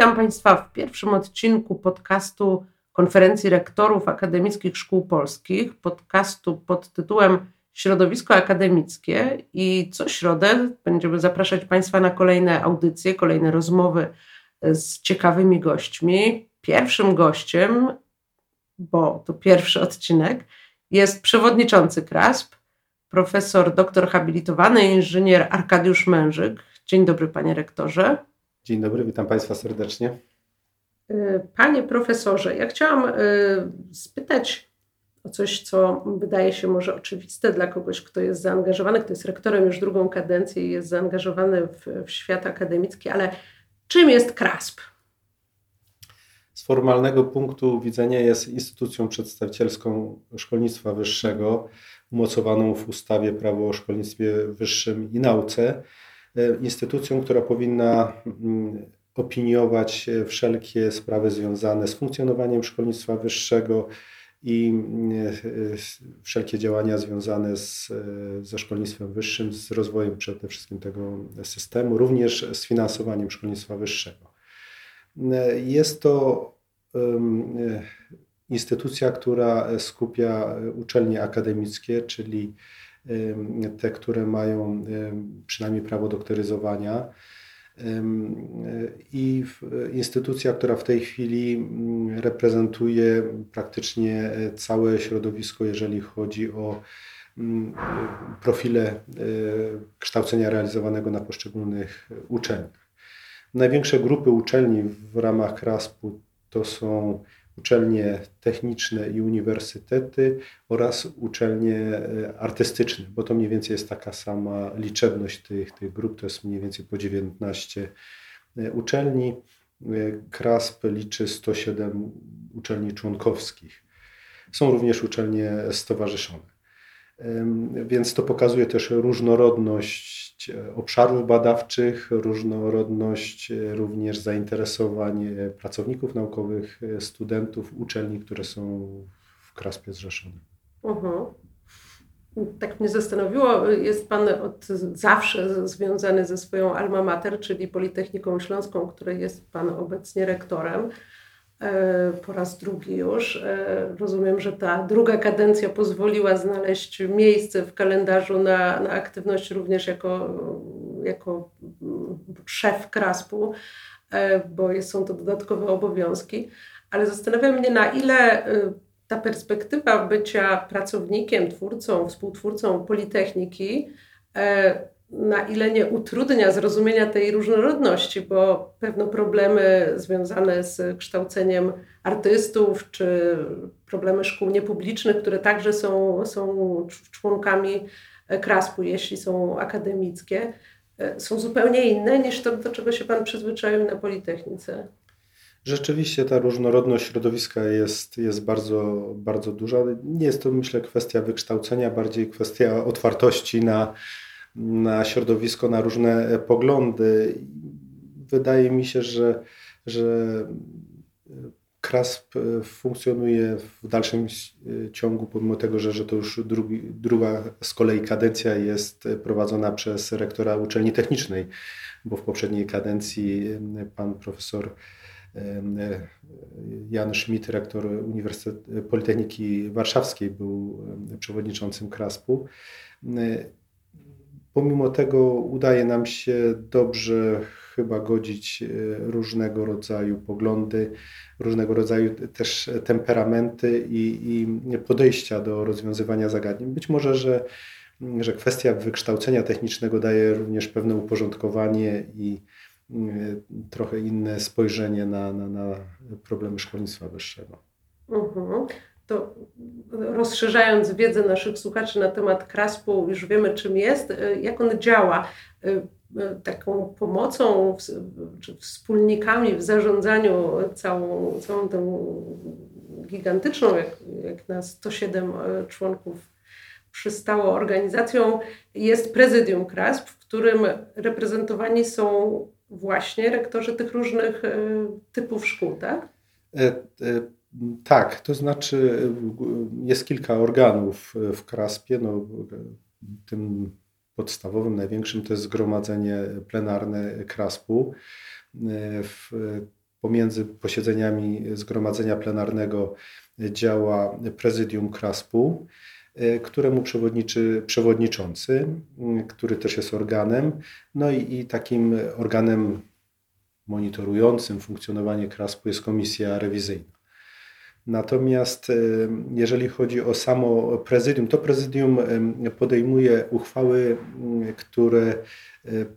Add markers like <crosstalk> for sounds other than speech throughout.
Witam Państwa w pierwszym odcinku podcastu Konferencji Rektorów Akademickich Szkół Polskich, podcastu pod tytułem Środowisko Akademickie i co środę będziemy zapraszać Państwa na kolejne audycje, kolejne rozmowy z ciekawymi gośćmi. Pierwszym gościem, bo to pierwszy odcinek, jest przewodniczący KRASP, profesor doktor habilitowany inżynier Arkadiusz Mężyk. Dzień dobry, panie rektorze. Dzień dobry, witam Państwa serdecznie. Y, panie profesorze, ja chciałam y, spytać o coś, co wydaje się może oczywiste dla kogoś, kto jest zaangażowany, kto jest rektorem już drugą kadencję i jest zaangażowany w, w świat akademicki, ale czym jest KRASP? Z formalnego punktu widzenia jest instytucją przedstawicielską szkolnictwa wyższego, umocowaną w ustawie Prawo o szkolnictwie wyższym i nauce E, instytucją, która powinna mm, opiniować e, wszelkie sprawy związane z funkcjonowaniem szkolnictwa wyższego i mm, e, wszelkie działania związane z, ze szkolnictwem wyższym, z rozwojem przede wszystkim tego systemu, również z finansowaniem szkolnictwa wyższego. Jest to instytucja, która skupia uczelnie akademickie, czyli te, które mają przynajmniej prawo doktoryzowania. I instytucja, która w tej chwili reprezentuje praktycznie e, całe środowisko, jeżeli chodzi o profile e, kształcenia realizowanego na poszczególnych uczelniach. Największe grupy uczelni w ramach KRASP-u to są uczelnie techniczne i uniwersytety oraz uczelnie e, artystyczne, bo to mniej więcej jest taka sama liczebność tych, tych grup, to jest mniej więcej po 19 e, uczelni. E, KRASP liczy 107 uczelni członkowskich. Są również uczelnie stowarzyszone. Więc to pokazuje też różnorodność obszarów badawczych, różnorodność e, również zainteresowań e, pracowników naukowych, studentów, uczelni, które są w Kraspie zrzeszone. Uh-huh. Tak mnie zastanowiło, jest Pan od zawsze związany ze swoją alma mater, czyli Politechniką Śląską, której jest Pan obecnie rektorem. E, po raz drugi już. E, rozumiem, że ta druga kadencja pozwoliła znaleźć miejsce w kalendarzu na, na aktywność również jako, jako szef Kraspu, e, bo są to dodatkowe obowiązki. Ale zastanawiam mnie, na ile ta perspektywa bycia pracownikiem, twórcą, współtwórcą Politechniki na ile nie utrudnia zrozumienia tej różnorodności, bo pewne problemy związane z kształceniem artystów, czy problemy szkół niepublicznych, które także są, są członkami kraspu, jeśli są akademickie, są zupełnie inne niż to, do czego się Pan przyzwyczaił na Politechnice. Rzeczywiście ta różnorodność środowiska jest, jest bardzo, bardzo duża. Nie jest to, myślę, kwestia wykształcenia, bardziej kwestia otwartości na, na środowisko, na różne poglądy. Wydaje mi się, że, że KRASP funkcjonuje w dalszym ciągu, pomimo tego, że, że to już drugi, druga z kolei kadencja jest prowadzona przez rektora uczelni technicznej, bo w poprzedniej kadencji pan profesor Jan Schmidt, rektor Uniwersytetu Politechniki Warszawskiej, był przewodniczącym KRASP-u. Pomimo tego udaje nam się dobrze chyba godzić e, różnego rodzaju poglądy, różnego rodzaju też temperamenty i, i podejścia do rozwiązywania zagadnień. Być może, że, że kwestia wykształcenia technicznego daje również pewne uporządkowanie i e, trochę inne spojrzenie na, na, na problemy szkolnictwa wyższego. Mhm to rozszerzając wiedzę naszych słuchaczy na temat kraspu, już wiemy czym jest, e, jak on działa. E, e, taką pomocą czy wspólnikami w zarządzaniu całą, całą tą gigantyczną, jak, jak na 107 członków przystało organizacją, jest prezydium KRASP, w którym reprezentowani są właśnie rektorzy tych różnych typów szkół, tak? Tak, to znaczy jest kilka organów w Kraspie. No, tym podstawowym, największym to jest zgromadzenie plenarne Kraspu. W pomiędzy posiedzeniami zgromadzenia plenarnego działa prezydium KRASP-u, któremu przewodniczy przewodniczący, który też jest organem, no i, i takim organem monitorującym funkcjonowanie KRASP-u jest komisja rewizyjna. Natomiast jeżeli chodzi o samo prezydium, to prezydium podejmuje uchwały, które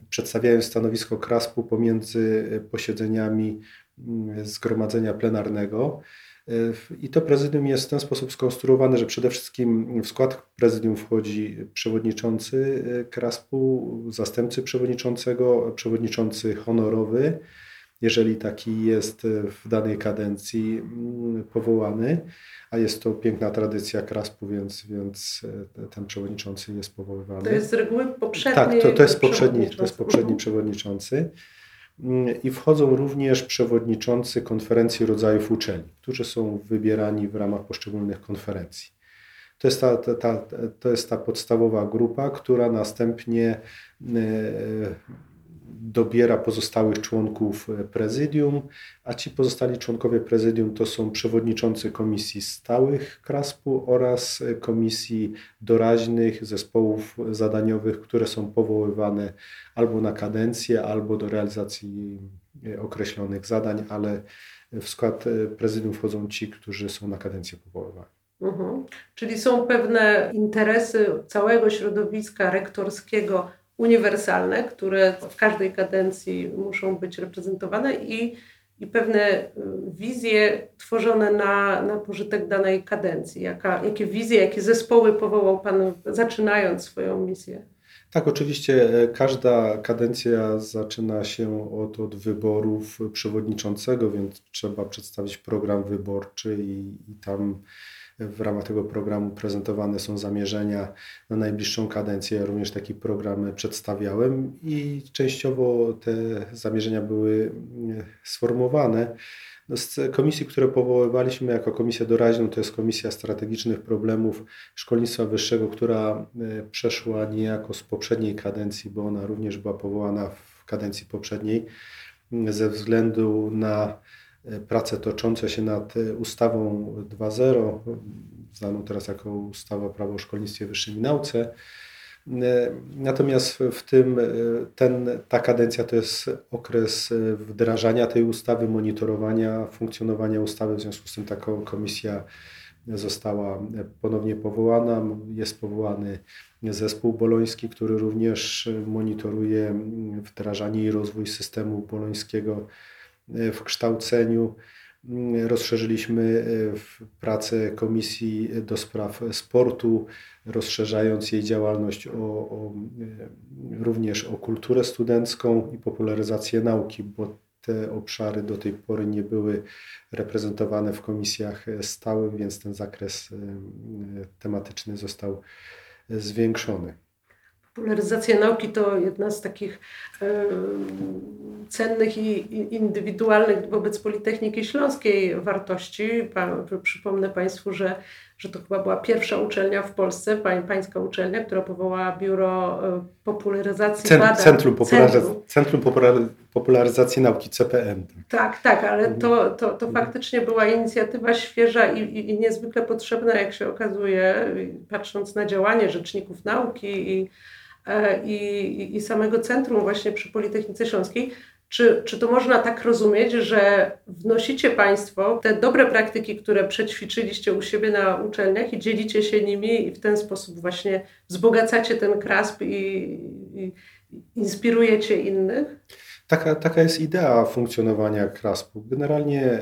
przedstawiają stanowisko KRASP-u pomiędzy posiedzeniami zgromadzenia plenarnego. I to prezydium jest w ten sposób skonstruowane, że przede wszystkim w skład prezydium wchodzi przewodniczący KRASP-u, zastępcy przewodniczącego, przewodniczący honorowy, jeżeli taki jest w danej kadencji mm, powołany, a jest to piękna tradycja Kraspu, więc, więc e, ten przewodniczący jest powoływany. To jest z reguły poprzedni Tak, to, to, jest, poprzedni, to jest poprzedni przewodniczący. Mm, I wchodzą również przewodniczący konferencji rodzajów uczelni, którzy są wybierani w ramach poszczególnych konferencji. To jest ta, ta, ta, to jest ta podstawowa grupa, która następnie e, dobiera pozostałych członków e, prezydium, a ci pozostali członkowie prezydium to są przewodniczący komisji stałych KRASP-u oraz e, komisji doraźnych, zespołów zadaniowych, które są powoływane albo na kadencję, albo do realizacji e, określonych zadań, ale w skład prezydium wchodzą ci, którzy są na kadencję powoływani. Mhm. Czyli są pewne interesy całego środowiska rektorskiego uniwersalne, które w każdej kadencji muszą być reprezentowane i, i pewne y, wizje tworzone na, na pożytek danej kadencji. Jaka, jakie wizje, jakie zespoły powołał Pan zaczynając swoją misję? Tak, oczywiście e, każda kadencja zaczyna się od, od wyborów przewodniczącego, więc trzeba przedstawić program wyborczy i, i tam w ramach tego programu prezentowane są zamierzenia na najbliższą kadencję. Ja również taki program przedstawiałem i częściowo te zamierzenia były mm, sformułowane. No, z komisji, które powoływaliśmy jako komisję doraźną, to jest Komisja Strategicznych Problemów Szkolnictwa Wyższego, która e, przeszła niejako z poprzedniej kadencji, bo ona również była powołana w kadencji poprzedniej ze względu na prace toczące się nad e, ustawą 2.0, znaną teraz jako ustawa Prawo o szkolnictwie wyższym i nauce. E, natomiast w tym ten, ta kadencja to jest okres wdrażania tej ustawy, monitorowania funkcjonowania ustawy. W związku z tym taka komisja została ponownie powołana. Jest powołany zespół boloński, który również monitoruje wdrażanie i rozwój systemu bolońskiego w kształceniu. Rozszerzyliśmy e, pracę Komisji do Spraw Sportu, rozszerzając jej działalność o, o, e, również o kulturę studencką i popularyzację nauki, bo te obszary do tej pory nie były reprezentowane w komisjach stałych, więc ten zakres e, tematyczny został zwiększony. Popularyzacja nauki to jedna z takich e, cennych i indywidualnych wobec Politechniki Śląskiej wartości. Pa, przypomnę Państwu, że, że to chyba była pierwsza uczelnia w Polsce, pań, pańska uczelnia, która powołała Biuro e, Popularyzacji Cent, Badań. Centrum, Popularyzacji, Centrum Popularyzacji Nauki, CPM. Tak, tak, ale to, to, to mhm. faktycznie była inicjatywa świeża i, i, i niezwykle potrzebna, jak się okazuje, patrząc na działanie rzeczników nauki i i, i samego centrum właśnie przy Politechnice Śląskiej. Czy, czy to można tak rozumieć, że wnosicie Państwo te dobre praktyki, które przećwiczyliście u siebie na uczelniach i dzielicie się nimi i w ten sposób właśnie wzbogacacie ten KRASP i, i inspirujecie innych? Taka, taka jest idea funkcjonowania KRASP-u. Generalnie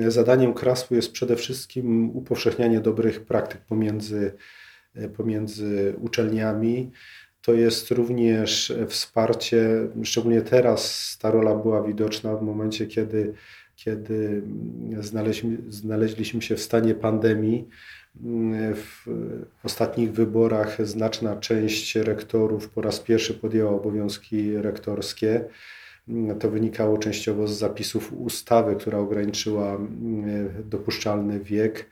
e, zadaniem KRASP-u jest przede wszystkim upowszechnianie dobrych praktyk pomiędzy E, pomiędzy uczelniami. To jest również wsparcie, szczególnie teraz ta rola była widoczna w momencie, kiedy, kiedy znaleźliśmy, znaleźliśmy się w stanie pandemii. W ostatnich wyborach znaczna część rektorów po raz pierwszy podjęła obowiązki rektorskie. To wynikało częściowo z zapisów ustawy, która ograniczyła dopuszczalny wiek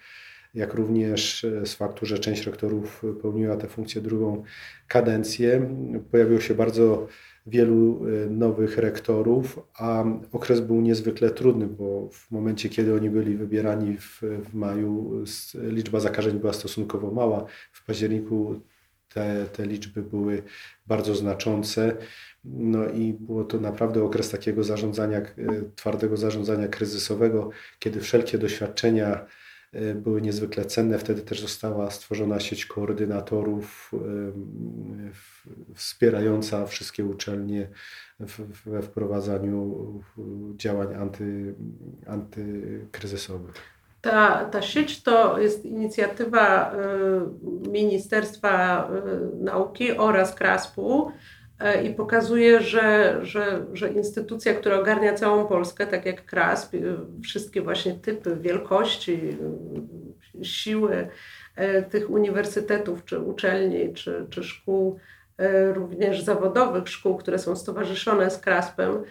jak również z faktu, że część rektorów pełniła tę funkcję drugą kadencję. Pojawiło się bardzo wielu nowych rektorów, a okres był niezwykle trudny, bo w momencie, kiedy oni byli wybierani w, w maju, liczba zakażeń była stosunkowo mała. W październiku te, te liczby były bardzo znaczące. No i było to naprawdę okres takiego zarządzania, e, twardego zarządzania kryzysowego, kiedy wszelkie doświadczenia e, były niezwykle cenne. Wtedy też została stworzona sieć koordynatorów wspierająca wszystkie uczelnie we wprowadzaniu działań anty, antykryzysowych. Ta, ta sieć to jest inicjatywa y, Ministerstwa Nauki oraz KRASP-u i pokazuje, że, że, że instytucja, która ogarnia całą Polskę, tak jak KRASP, wszystkie właśnie typy, wielkości, siły tych uniwersytetów, czy uczelni, czy, czy szkół, również zawodowych szkół, które są stowarzyszone z KRASP-em,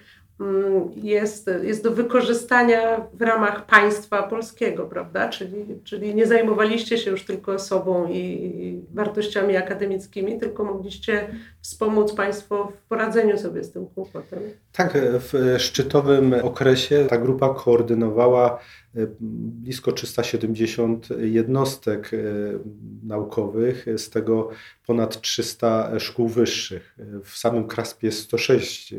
jest, jest do wykorzystania w ramach państwa polskiego, prawda? Czyli, czyli nie zajmowaliście się już tylko sobą i wartościami akademickimi, tylko mogliście wspomóc państwo w poradzeniu sobie z tym kłopotem. Tak, w szczytowym okresie ta grupa koordynowała e, blisko 370 jednostek e, naukowych, z tego ponad 300 szkół wyższych. W samym Kraspie 106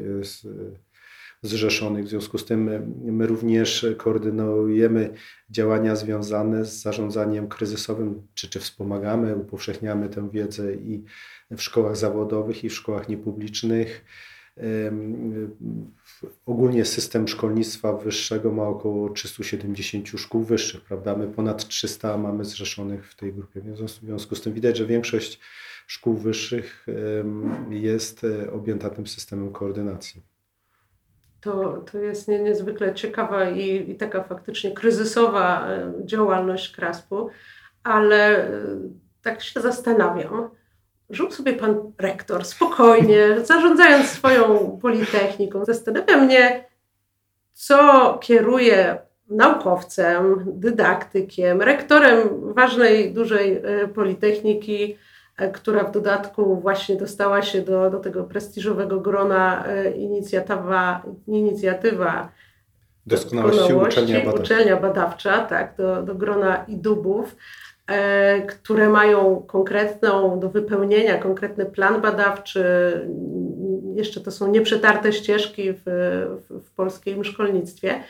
zrzeszonych. W związku z tym my również koordynujemy działania związane z zarządzaniem kryzysowym, czy, czy wspomagamy, upowszechniamy tę wiedzę i w szkołach zawodowych, i w szkołach niepublicznych. Ogólnie system szkolnictwa wyższego ma około 370 szkół wyższych, prawda? My ponad 300 mamy zrzeszonych w tej grupie. W związku z tym widać, że większość szkół wyższych jest e, objęta tym systemem koordynacji to, to jest nie, niezwykle ciekawa i, i taka faktycznie kryzysowa e, działalność Kraspu, ale e, tak się zastanawiam. Żył sobie pan rektor spokojnie, <laughs> zarządzając swoją politechniką. Zastanawia mnie, co kieruje naukowcem, dydaktykiem, rektorem ważnej, dużej e, politechniki, która w dodatku właśnie dostała się do, do tego prestiżowego grona e, inicjatywa, inicjatywa doskonałości, doskonałości uczelnia, badawcza. uczelnia badawcza, tak, do, do grona idubów, e, które mają konkretną do wypełnienia, konkretny plan badawczy. Jeszcze to są nieprzetarte ścieżki w, w, w polskim szkolnictwie.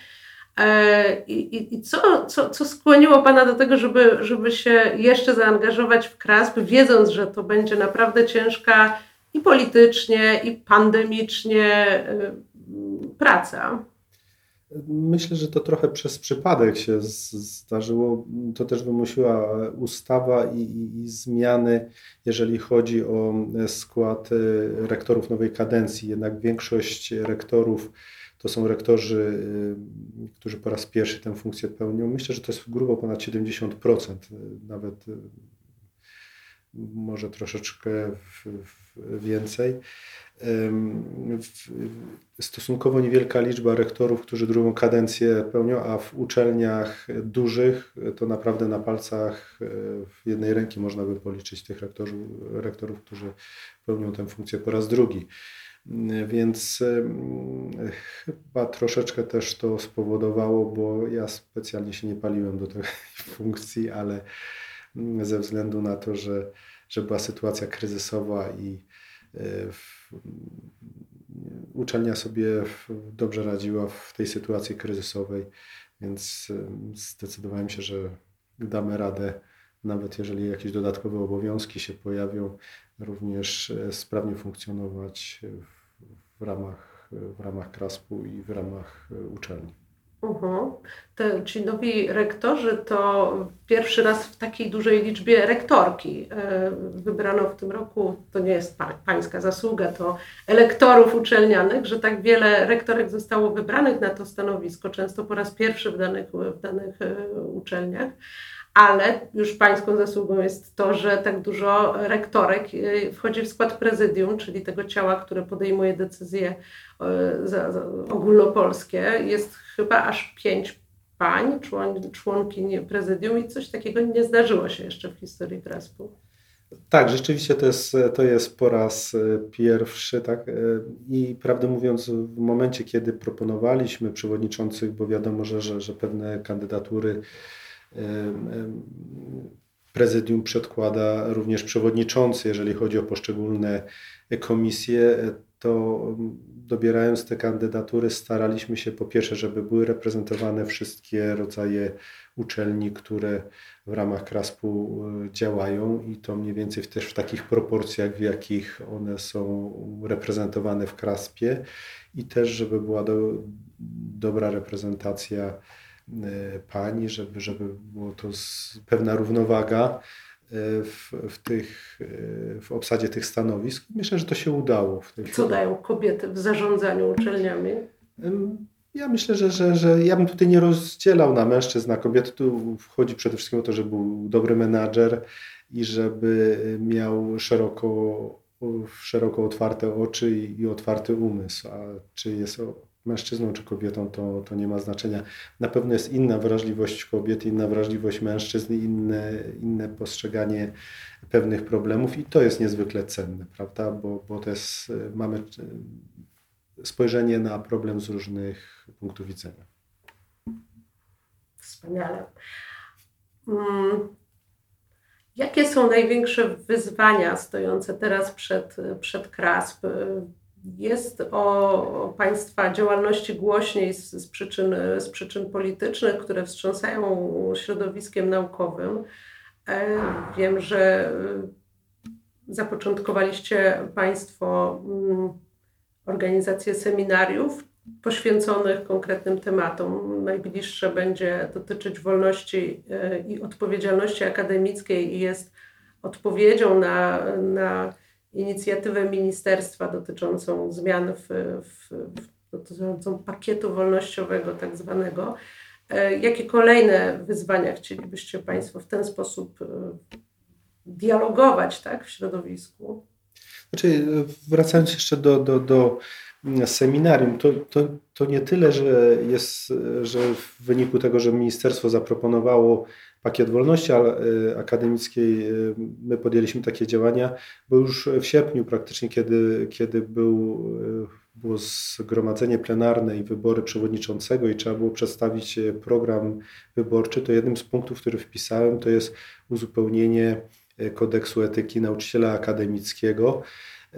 E, I, i co, co, co skłoniło Pana do tego, żeby, żeby się jeszcze zaangażować w KRASP, wiedząc, że to będzie naprawdę ciężka i politycznie, i pandemicznie e, praca? Myślę, że to trochę przez przypadek się zdarzyło. To też wymusiła ustawa i, i, i, zmiany, jeżeli chodzi o skład e, rektorów nowej kadencji. Jednak większość rektorów to są rektorzy, y, którzy po raz pierwszy tę funkcję pełnią. Myślę, że to jest grubo ponad 70%, y, nawet y, może troszeczkę więcej. Stosunkowo niewielka liczba rektorów, którzy drugą kadencję pełnią, a w uczelniach dużych to naprawdę na palcach jednej ręki można by policzyć tych rektorów, rektorów którzy pełnią tę funkcję po raz drugi. Więc chyba troszeczkę też to spowodowało, bo ja specjalnie się nie paliłem do tej <laughs> funkcji, ale ze względu na to, że, że była sytuacja kryzysowa i e, uczelnia sobie dobrze radziła w tej sytuacji kryzysowej, więc zdecydowałem się, że damy radę, nawet jeżeli jakieś dodatkowe obowiązki się pojawią, również e, sprawnie funkcjonować w w ramach, w ramach KRASP-u i w ramach e, uczelni. Uh-huh. Te, ci nowi rektorzy to pierwszy raz w takiej dużej liczbie rektorki e, wybrano w tym roku. To nie jest pańska zasługa, to elektorów uczelnianych, że tak wiele rektorek zostało wybranych na to stanowisko, często po raz pierwszy w danych, w danych e, uczelniach ale już pańską zasługą jest to, że tak dużo rektorek y, wchodzi w skład prezydium, czyli tego ciała, które podejmuje decyzje y, ogólnopolskie. Jest chyba aż pięć pań, człon, członkiń prezydium i coś takiego nie zdarzyło się jeszcze w historii Kraspu. Tak, rzeczywiście to jest, to jest po raz e, pierwszy. Tak? I prawdę mówiąc, w momencie, kiedy proponowaliśmy przewodniczących, bo wiadomo, że, że, że pewne kandydatury prezydium przedkłada również przewodniczący, jeżeli chodzi o poszczególne komisje, to dobierając te kandydatury staraliśmy się po pierwsze, żeby były reprezentowane wszystkie rodzaje uczelni, które w ramach KRASP-u e, działają i to mniej więcej też w takich proporcjach, w jakich one są reprezentowane w KRASP-ie i też, żeby była do, dobra reprezentacja e, pani, żeby, żeby było to pewna równowaga E, w, w, tych, e, w obsadzie tych stanowisk. Myślę, że to się udało. W tej Co chwili. dają kobiety w zarządzaniu uczelniami? Ja myślę, że, że, że ja bym tutaj nie rozdzielał na mężczyzn, na kobiety. Tu wchodzi przede wszystkim o to, żeby był dobry menadżer i żeby miał szeroko, szeroko otwarte oczy i, i otwarty umysł. A czy jest mężczyzną czy kobietą, to, to nie ma znaczenia. Na pewno jest inna wrażliwość kobiety, inna wrażliwość mężczyzn, inne, inne postrzeganie pewnych problemów i to jest niezwykle cenne, prawda? Bo, bo to jest, mamy spojrzenie na problem z różnych punktów widzenia. Wspaniale. Hmm. Jakie są największe wyzwania stojące teraz przed, przed KRASP? Jest o Państwa działalności głośniej z, z, przyczyn, z przyczyn politycznych, które wstrząsają środowiskiem naukowym. E, wiem, że e, zapoczątkowaliście Państwo mm, organizację seminariów poświęconych konkretnym tematom. Najbliższe będzie dotyczyć wolności e, i odpowiedzialności akademickiej i jest odpowiedzią na, na inicjatywę ministerstwa dotyczącą zmian w, w, dotyczącą pakietu wolnościowego tak zwanego. E, jakie kolejne wyzwania chcielibyście Państwo w ten sposób e, dialogować tak, w środowisku? Znaczy, wracając jeszcze do, do, do seminarium, to, to, to nie tyle, że jest, że w wyniku tego, że ministerstwo zaproponowało pakiet wolności y, akademickiej, y, my podjęliśmy takie działania, bo już w sierpniu praktycznie, kiedy, kiedy był, y, było zgromadzenie plenarne i wybory przewodniczącego i trzeba było przedstawić program wyborczy, to jednym z punktów, który wpisałem, to jest uzupełnienie kodeksu etyki nauczyciela akademickiego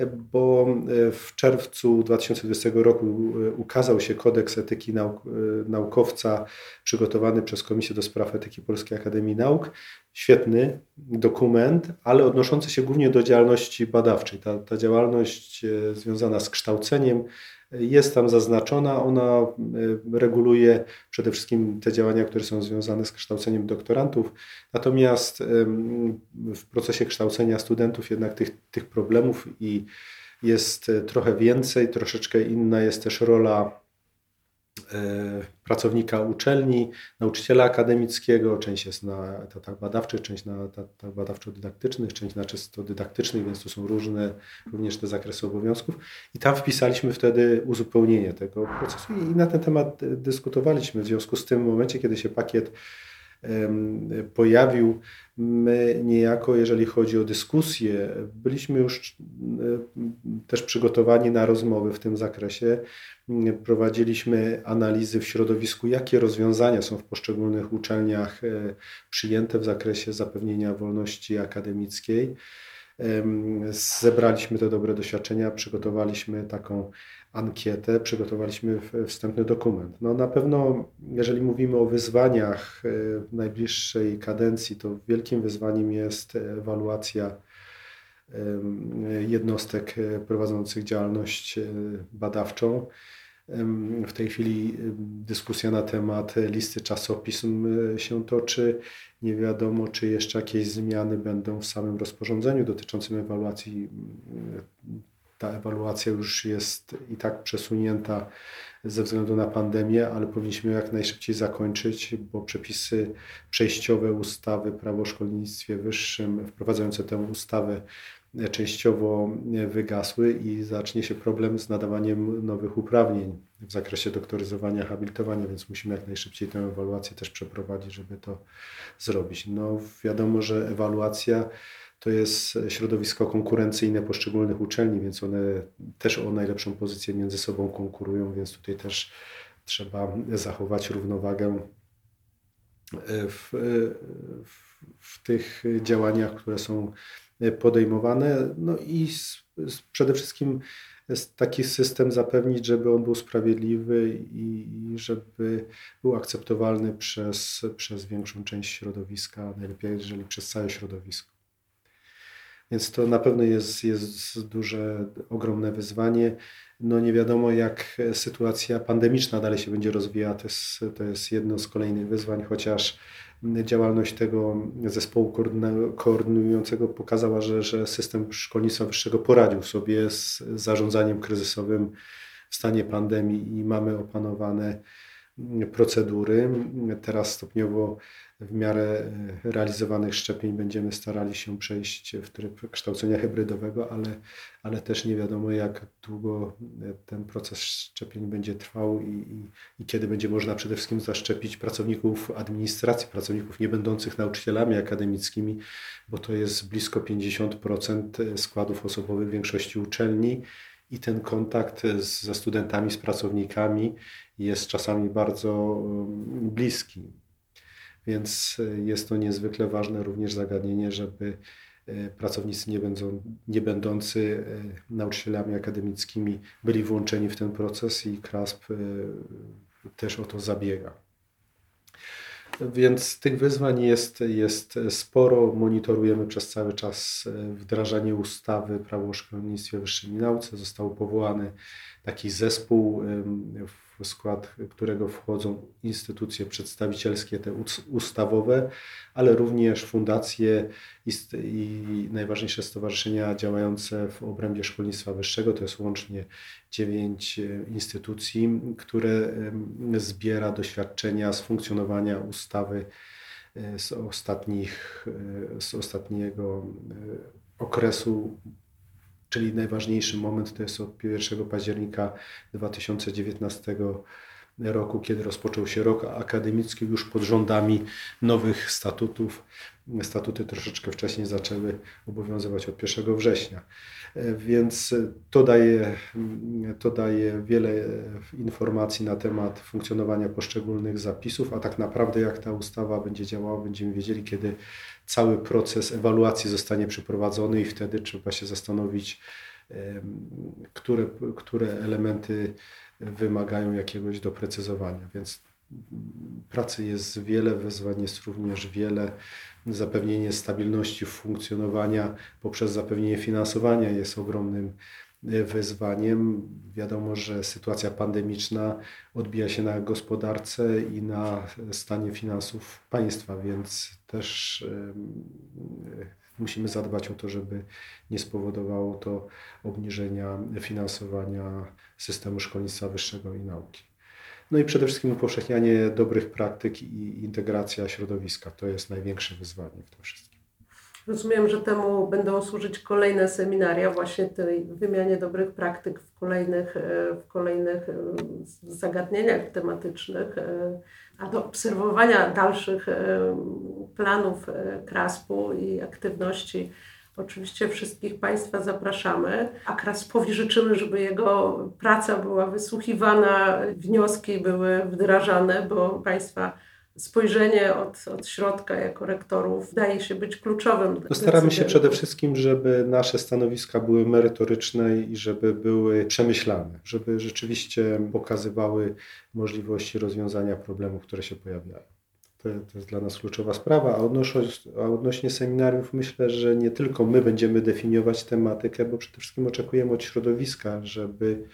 bo e, w czerwcu 2020 roku e, ukazał się kodeks etyki nauk, e, naukowca przygotowany przez Komisję do Spraw Etyki Polskiej Akademii Nauk. Świetny dokument, ale odnoszący się głównie do działalności badawczej. Ta, ta działalność związana z kształceniem, jest tam zaznaczona. Ona e, reguluje przede wszystkim te działania, które są związane z kształceniem doktorantów. Natomiast w procesie kształcenia studentów jednak tych, tych problemów i jest trochę więcej, troszeczkę inna jest też rola E, pracownika uczelni, nauczyciela akademickiego, część jest na etatach badawczych, część na etatach badawczo-dydaktycznych, część na czysto dydaktycznych, więc to są różne również te zakresy obowiązków. I tam wpisaliśmy wtedy uzupełnienie tego procesu i na ten temat dyskutowaliśmy. W związku z tym w momencie, kiedy się pakiet pojawił, my niejako, jeżeli chodzi o dyskusję, byliśmy już też przygotowani na rozmowy w tym zakresie. Prowadziliśmy analizy w środowisku, jakie rozwiązania są w poszczególnych uczelniach e, przyjęte w zakresie zapewnienia wolności akademickiej. Zebraliśmy te dobre doświadczenia, przygotowaliśmy taką ankietę, przygotowaliśmy wstępny dokument. No na pewno, jeżeli mówimy o wyzwaniach e, w najbliższej kadencji, to wielkim wyzwaniem jest ewaluacja jednostek e, prowadzących działalność badawczą. W tej chwili dyskusja na temat listy czasopism e, się toczy. Nie wiadomo, czy jeszcze jakieś zmiany będą w samym rozporządzeniu dotyczącym ewaluacji. Ta ewaluacja już jest i tak przesunięta ze względu na pandemię, ale powinniśmy jak najszybciej zakończyć, bo przepisy przejściowe ustawy Prawo o szkolnictwie wyższym wprowadzające tę ustawę częściowo wygasły i zacznie się problem z nadawaniem nowych uprawnień w zakresie doktoryzowania, habilitowania, więc musimy jak najszybciej tę ewaluację też przeprowadzić, żeby to zrobić. No wiadomo, że ewaluacja to jest środowisko konkurencyjne poszczególnych uczelni, więc one też o najlepszą pozycję między sobą konkurują, więc tutaj też trzeba zachować równowagę w, w, w tych działaniach, które są podejmowane. No i przede wszystkim taki system zapewnić, żeby on był sprawiedliwy i żeby był akceptowalny przez, przez większą część środowiska, najlepiej jeżeli przez całe środowisko. Więc to na pewno jest, jest duże, ogromne wyzwanie. No nie wiadomo, jak sytuacja pandemiczna dalej się będzie rozwijała. To jest, to jest jedno z kolejnych wyzwań, chociaż działalność tego zespołu koordynującego pokazała, że, że system szkolnictwa wyższego poradził sobie z zarządzaniem kryzysowym w stanie pandemii i mamy opanowane procedury. Teraz stopniowo w miarę e, realizowanych szczepień będziemy starali się przejść w tryb kształcenia hybrydowego, ale, ale też nie wiadomo, jak długo e, ten proces szczepień będzie trwał i, i, i kiedy będzie można przede wszystkim zaszczepić pracowników administracji, pracowników nie będących nauczycielami akademickimi, bo to jest blisko 50% składów osobowych większości uczelni i ten kontakt z, ze studentami, z pracownikami jest czasami bardzo bliski. Więc e, jest to niezwykle ważne również zagadnienie, żeby e, pracownicy nie, będą, nie będący e, nauczycielami akademickimi byli włączeni w ten proces i KRASP też o to zabiega. Więc tych wyzwań jest, jest sporo. Monitorujemy przez cały czas wdrażanie ustawy Prawo o szkolnictwie wyższym i nauce. Został powołany taki zespół w w skład którego wchodzą instytucje przedstawicielskie, te ustawowe, ale również fundacje i, najważniejsze stowarzyszenia działające w obrębie szkolnictwa wyższego. To jest łącznie dziewięć e, instytucji, które zbiera doświadczenia z funkcjonowania ustawy e, z, ostatnich, e, z ostatniego okresu czyli najważniejszy moment to jest od 1 października 2019 roku, kiedy rozpoczął się rok akademicki już pod rządami nowych statutów. Statuty troszeczkę wcześniej zaczęły obowiązywać od 1 września. Więc to daje, to daje wiele informacji na temat funkcjonowania poszczególnych zapisów, a tak naprawdę jak ta ustawa będzie działała, będziemy wiedzieli, kiedy cały proces ewaluacji zostanie przeprowadzony i wtedy trzeba się zastanowić, które, które elementy wymagają jakiegoś doprecyzowania. Więc pracy jest wiele, wyzwań jest również wiele. Zapewnienie stabilności funkcjonowania poprzez zapewnienie finansowania jest ogromnym wyzwaniem. Wiadomo, że sytuacja pandemiczna odbija się na gospodarce i na stanie finansów państwa, więc też musimy zadbać o to, żeby nie spowodowało to obniżenia finansowania systemu szkolnictwa wyższego i nauki. No i przede wszystkim upowszechnianie dobrych praktyk i integracja środowiska. To jest największe wyzwanie w tym wszystkim. Rozumiem, że temu będą służyć kolejne seminaria, właśnie tej wymianie dobrych praktyk w kolejnych, e, w kolejnych e, zagadnieniach tematycznych, e, a do obserwowania dalszych planów KRASP-u i aktywności. Oczywiście wszystkich Państwa zapraszamy, a Kraspowi życzymy, żeby jego praca była wysłuchiwana, wnioski były wdrażane, bo Państwa spojrzenie od, od środka jako rektorów wydaje się być kluczowym. No staramy się przede wszystkim, żeby nasze stanowiska były merytoryczne i żeby były przemyślane, żeby rzeczywiście pokazywały możliwości rozwiązania problemów, które się pojawiają. To, to, jest dla nas kluczowa sprawa. A odnośnie, a odnośnie seminariów myślę, że nie tylko my będziemy definiować tematykę, bo przede wszystkim oczekujemy od środowiska, żeby,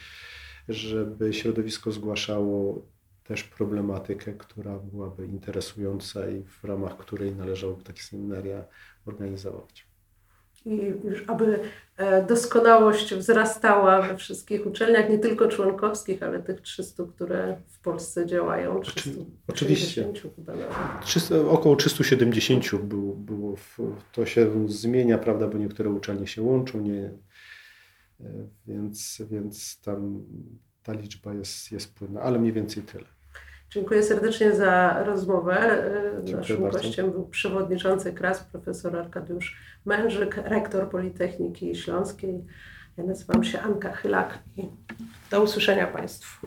żeby środowisko zgłaszało też problematykę, która byłaby interesująca i w ramach której należałoby takie seminaria organizować. I aby e, doskonałość wzrastała we wszystkich uczelniach, nie tylko członkowskich, ale tych 300, które w Polsce działają. 300, Oczywiście. 300, około 370 było, było w, to się zmienia, prawda, bo niektóre uczelnie się łączą, nie, e, więc, więc tam ta liczba jest, jest płynna, ale mniej więcej tyle. Dziękuję serdecznie za rozmowę. Dziękuję Naszym bardzo. gościem był przewodniczący KRAS, profesor Arkadiusz Mężyk, rektor Politechniki Śląskiej. Ja nazywam się Anka Chylak i do usłyszenia Państwu.